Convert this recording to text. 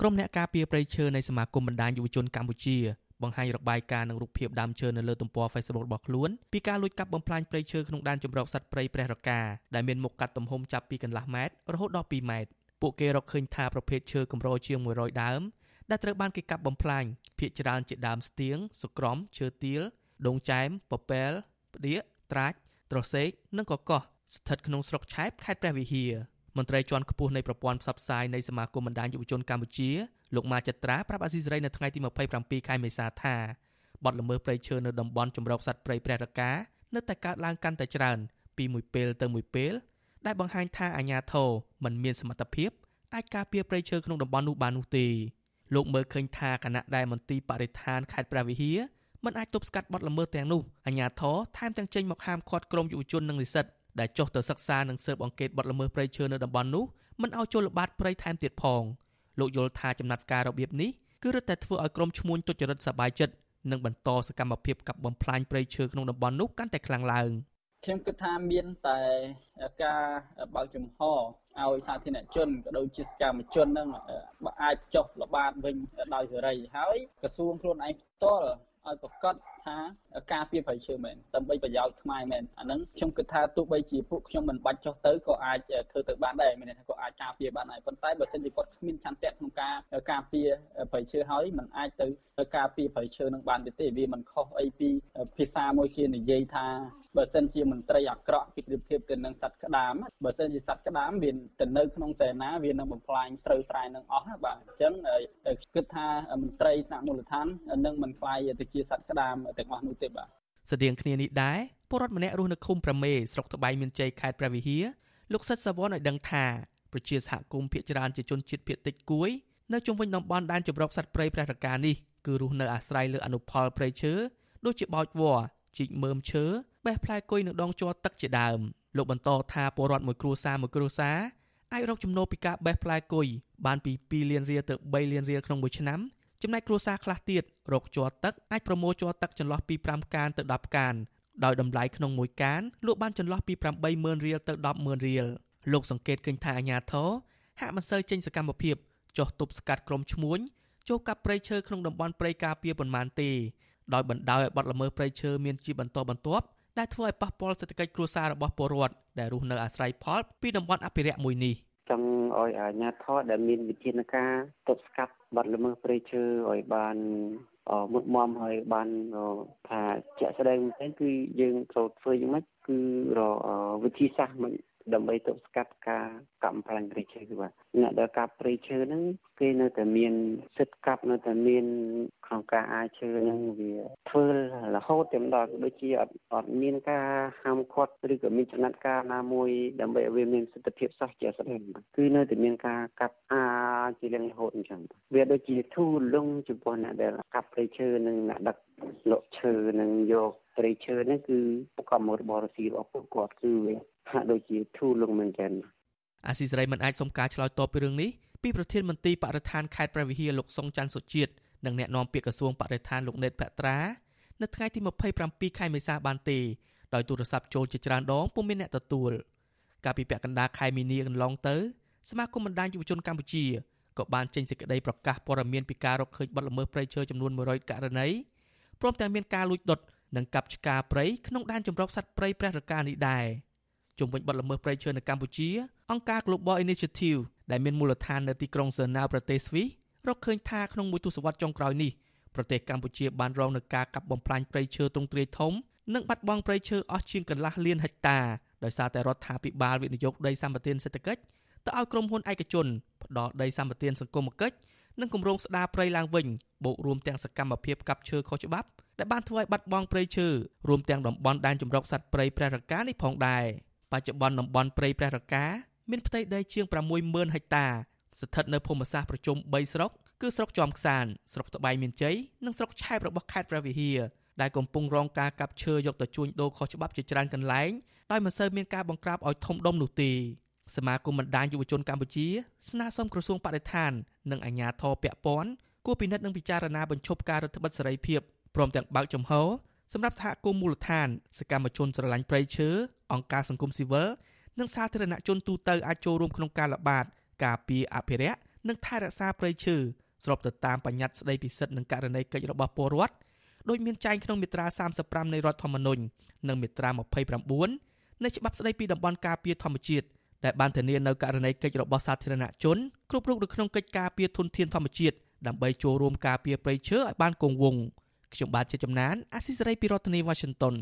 ក្រុមអ្នកការពារព្រៃឈើនៃសមាគមបណ្ដាញយុវជនកម្ពុជាបង្ហាញរបាយការណ៍និងរូបភាពដើមឈើនៅលើទំព័រ Facebook របស់ខ្លួនពីការលួចកាប់បំផ្លាញព្រៃឈើក្នុងដែនជម្រកសត្វព្រៃព្រះរកាដែលមានមុខកាត់ទំហំចាប់ពីកន្លះម៉ែត្ររហូតដល់2ម៉ែត្រពួកគេរកឃើញថាប្រភេទឈើកម្រជាង100ដើមដែលត្រូវបានគេកាប់បំផ្លាញភាគច្រើនជាដើមស្ទៀងសុក្រំឈើទាលដងចែមពពែលផ្ដៀកត្រាច់ត្រសេកនិងកកោះស្ថិតក្នុងស្រុកឆែបខេត្តព្រះវិហារ មន្ត្រីជាន់ខ្ពស់នៃប្រព័ន្ធផ្សព្វផ្សាយនៃសមាគមបណ្ដាញយុវជនកម្ពុជាលោកម៉ាចត្រាប្រាប់អាស៊ីសេរីនៅថ្ងៃទី27ខែមេសាថាបទល្មើសព្រៃឈើនៅតំបន់ចម្រុកសត្វព្រៃព្រះរកានៅតែកើតឡើងកាន់តែច្រើនពីមួយពេលទៅមួយពេលដែលបង្ហាញថាអាជ្ញាធរមិនមានសមត្ថភាពអាចការពារព្រៃឈើក្នុងតំបន់នោះបាននោះទេលោកមើលឃើញថាគណៈដែលមន្ទីរបរិស្ថានខេត្តព្រះវិហារមិនអាចទប់ស្កាត់បទល្មើសទាំងនោះអាជ្ញាធរថែមទាំងចេញមកហាមឃាត់ក្រុមយុវជននិងនិស្សិត ដែលចុះទៅសិក្សានិងស៊ើបអង្កេតបទល្មើសព្រៃឈើនៅតំបន់នោះមិនឲ្យចូលល្បាតព្រៃថែមទៀតផងលោកយល់ថាចំណាត់ការរបៀបនេះគឺរឹតតែធ្វើឲ្យក្រុមឈ្មួញទុច្ចរិតសប្បាយចិត្តនិងបន្តសកម្មភាពកាប់បំផ្លាញព្រៃឈើក្នុងតំបន់នោះកាន់តែខ្លាំងឡើងខ្ញុំគិតថាមានតែការបើកចំហឲ្យសាធារណជនក៏ដូចជាសកម្មជននឹងអាចចុះល្បាតវិញដោយសេរីហើយក្រសួងខ្លួនឯងផ្ទាល់ឲ្យប្រកាស ថាការពារប្រៃឈើមែនដើម្បីប្រយោជន៍ខ្មែរមែនអាហ្នឹងខ្ញុំគិតថាទោះបីជាពួកខ្ញុំមិនបាច់ចុះទៅក៏អាចធ្វើទៅបានដែរមានន័យថាក៏អាចការពារបានដែរប៉ុន្តែបើសិនជាគាត់គ្មានឆន្ទៈក្នុងការការពារប្រៃឈើហើយมันអាចទៅការពារប្រៃឈើនឹងបានទេវាមិនខុសអីពីភាសាមួយគេនិយាយថាបើសិនជាមន្ត្រីអាក្រក់ពីប្រៀបធៀបទៅនឹងសត្វក្តាមបើសិនជាសត្វក្តាមវាទៅនៅក្នុងសេនាវានឹងបំផ្លាញស្រូវស្រែនឹងអស់បាទអញ្ចឹងគិតថាមន្ត្រីថ្នាក់មូលដ្ឋាននឹងមិនខ្លាយទៅជាសត្វក្តាមទាំងអស់នោះទេបាទស្តៀងគ្នានេះដែរពលរដ្ឋម្នាក់រស់នៅឃុំប្រមេស្រុកត្បៃមានជ័យខេត្តព្រះវិហារលោកសិតសាវ័នឲ្យដឹងថាប្រជាសហគមន៍ភាគច្រើនជាជនជាតិភាគតិចគួយនៅជុំវិញតំបន់ដែនជម្រកសត្វព្រៃព្រះរកានេះគឺរស់នៅអាស្រ័យលើអនុផលព្រៃឈើដូចជាបោចវល្លិជីកមើមឈើបេះផ្លែគុយនៅដងជ័រទឹកជាដើមលោកបន្តថាពលរដ្ឋមួយគ្រួសារមួយគ្រួសារអាចរកចំណូលពីការបេះផ្លែគុយបានពី2លានរៀលទៅ3លានរៀលក្នុងមួយឆ្នាំ ចំណែកគ្រួសារខ្លះទៀតរកជ័រទឹកអាចប្រមូលជ័រទឹកចន្លោះពី5កានទៅ10កានដោយតម្លៃក្នុងមួយកានលក់បានចន្លោះពី80000រៀលទៅ100,000រៀលលោកសង្កេតឃើញថាអាញាធរហាក់មិនសូវចេញសកម្មភាពចុះទប់ស្កាត់ក្រុមឈ្មួញចូលកាប់ព្រៃឈើក្នុងតំបន់ព្រៃការពារប៉ុន្មានទេដោយបណ្ដោយឲ្យបាត់ល្មើសព្រៃឈើមានជាបន្តបន្ទាប់ដែលធ្វើឲ្យប៉ះពាល់សេដ្ឋកិច្ចគ្រួសាររបស់ពលរដ្ឋដែលរស់នៅអាស្រ័យផលពីតំបន់អភិរក្សមួយនេះ ចង់ឲ្យអាជ្ញាធរដែលមានវិធានការទប់ស្កាត់បាត់ល្មើសព្រៃឈើឲ្យបានមុតមមហើយបានថាជាក់ស្ដែងមែនគឺយើងត្រូវធ្វើយ៉ាងម៉េចគឺរវិធីសាស្ត្រ ដើម្បីទប់ស្កាត់ការកាប់បំផ្លាញព្រៃឈើគឺបាទអ្នកដែលកាប់ព្រៃឈើហ្នឹងគេនៅតែមានសិទ្ធិកាប់នៅតែមានក្នុងការអាចឈើហ្នឹងវាធ្វើរហូតតែម្ដងដូចជាអត់អត់មានការហាមឃាត់ឬក៏មានចំណាត់ការណាមួយដើម្បីឲ្យវាមានសិទ្ធិភាពសោះជាស្ដែងគឺនៅតែមានការកាប់អាជារៀងរហូតអញ្ចឹងវាដូចជាធូរលងចំពោះអ្នកដែលកាប់ព្រៃឈើនិងអ្នកដឹក លក់ឈើនិងយកព្រៃឈើហ្នឹងគឺប្រកបមករបរស៊ីរបស់ពួកគាត់គឺវាហាក់ដូចជាធូរលងមែនទែនអាស៊ីសេរីមិនអាចសុំការឆ្លើយតបពីរឿងនេះពីប្រធានមន្ត្រីបរិស្ថានខេត្តព្រះវិហារលោកសុងច័ន្ទសុជាតិនិងអ្នកនាំពាក្យក្រសួងបរិស្ថានលោកណេតភត្រានៅថ្ងៃទី27ខែមេសាបានទេដោយទូរស័ព្ទចូលជាច្រើនដងពុំមានអ្នកទទួលកាលពីពាក់កណ្ដាលខែមីនាកន្លងទៅសមាគមបណ្ដាញយុវជនកម្ពុជាក៏បានចេញសេចក្តីប្រកាសព័ត៌មានពីការរកឃើញបទល្មើសព្រៃឈើចំនួន100ករណី ព្រមទាំងមានការលួចដុតនិងកាប់ឆ្ការព្រៃក្នុងដែនជម្រកសត្វព្រៃព្រះរកានេះដែរជុំវិញបទល្មើសព្រៃឈើនៅកម្ពុជាអង្គការ Global Initiative ដែលមានមូលដ្ឋាននៅទីក្រុងសឺណាវប្រទេសស្វីសរកឃើញថាក្នុងមួយទសវត្សរ៍ចុងក្រោយនេះប្រទេសកម្ពុជាបានរងនឹងការកាប់បំផ្លាញព្រៃឈើទ្រង់ទ្រាយធំនិងបាត់បង់ព្រៃឈើអស់ជាងកន្លះលានហិកតាដោយសារតែរដ្ឋាភិបាលវិនិយោគដីសម្បត្តិសេដ្ឋកិច្ចទៅឲ្យក្រុមហ៊ុនឯកជនផ្ដោតដីសម្បត្តិសង្គមគិច្ច និងគម្រោងស្ដារព្រៃឡើងវិញបូករួមទាំងសកម្មភាពកាប់ឈើខុសច្បាប់ដែលបានធ្វើឲ្យបាត់បង់ព្រៃឈើរួមទាំងតំបន់ដែនជម្រកសត្វព្រៃព្រះរកានេះផងដែរបច្ចុប្បន្នតំបន់ព្រៃព្រះរកាមានផ្ទៃដីជាង60000ហិកតាស្ថិតនៅភូមិសាស្ត្រប្រជុំ3ស្រុកគឺស្រុកជាំខ្សានស្រុកត្បៃមានជ័យនិងស្រុកឆែបរបស់ខេត្តព្រះវិហារដែលកំពុងរងការកាប់ឈើយកទៅជួញដូរខុសច្បាប់ជាច្រើនកន្លែងដោយមិនសូវមានការបង្ក្រាបឲ្យធំដុំនោះទេ សមាគមបណ្ដាញយុវជនកម្ពុជាស្នើសុំក្រសួងបរិស្ថាន និងអាជ្ញាធរពាក់ព័ន្ធគួរពិនិត្យនិងពិចារណាបញ្ឈប់ការរដ្ឋបិទសេរីភាពព្រមទាំងបើកចំហសម្រាប់សហគមន៍មូលដ្ឋានសកម្មជនស្រឡាញ់ព្រៃឈើអង្គការសង្គមស៊ីវិលនិងសាធារណជនទូទៅអាចចូលរួមក្នុងការល្បាត ការពារអភិរក្សនិងថែរក្សាព្រៃឈើស្របទៅតាមបញ្ញត្តិស្តីពីសិទ្ធិនិងករណីកិច្ចរបស់ពលរដ្ឋដោយមានចែងក្នុងមាត្រា35នៃរដ្ឋធម្មនុញ្ញនិងមាត្រា29នៃច្បាប់ស្តីពីតំបន់ការពារធម្មជាតិ ដែលបានធានានៅករណីកិច្ចរបស់សាធារណជនគ្រប់រូបនៅក្នុងកិច្ចការពារធនធានធម្មជាតិដើម្បីចូលរួមការពារព្រៃឈើឲ្យបានគង់វង្សខ្ញុំបាទជាចំណានអាស៊ីសេរីពីរដ្ឋធានី Washington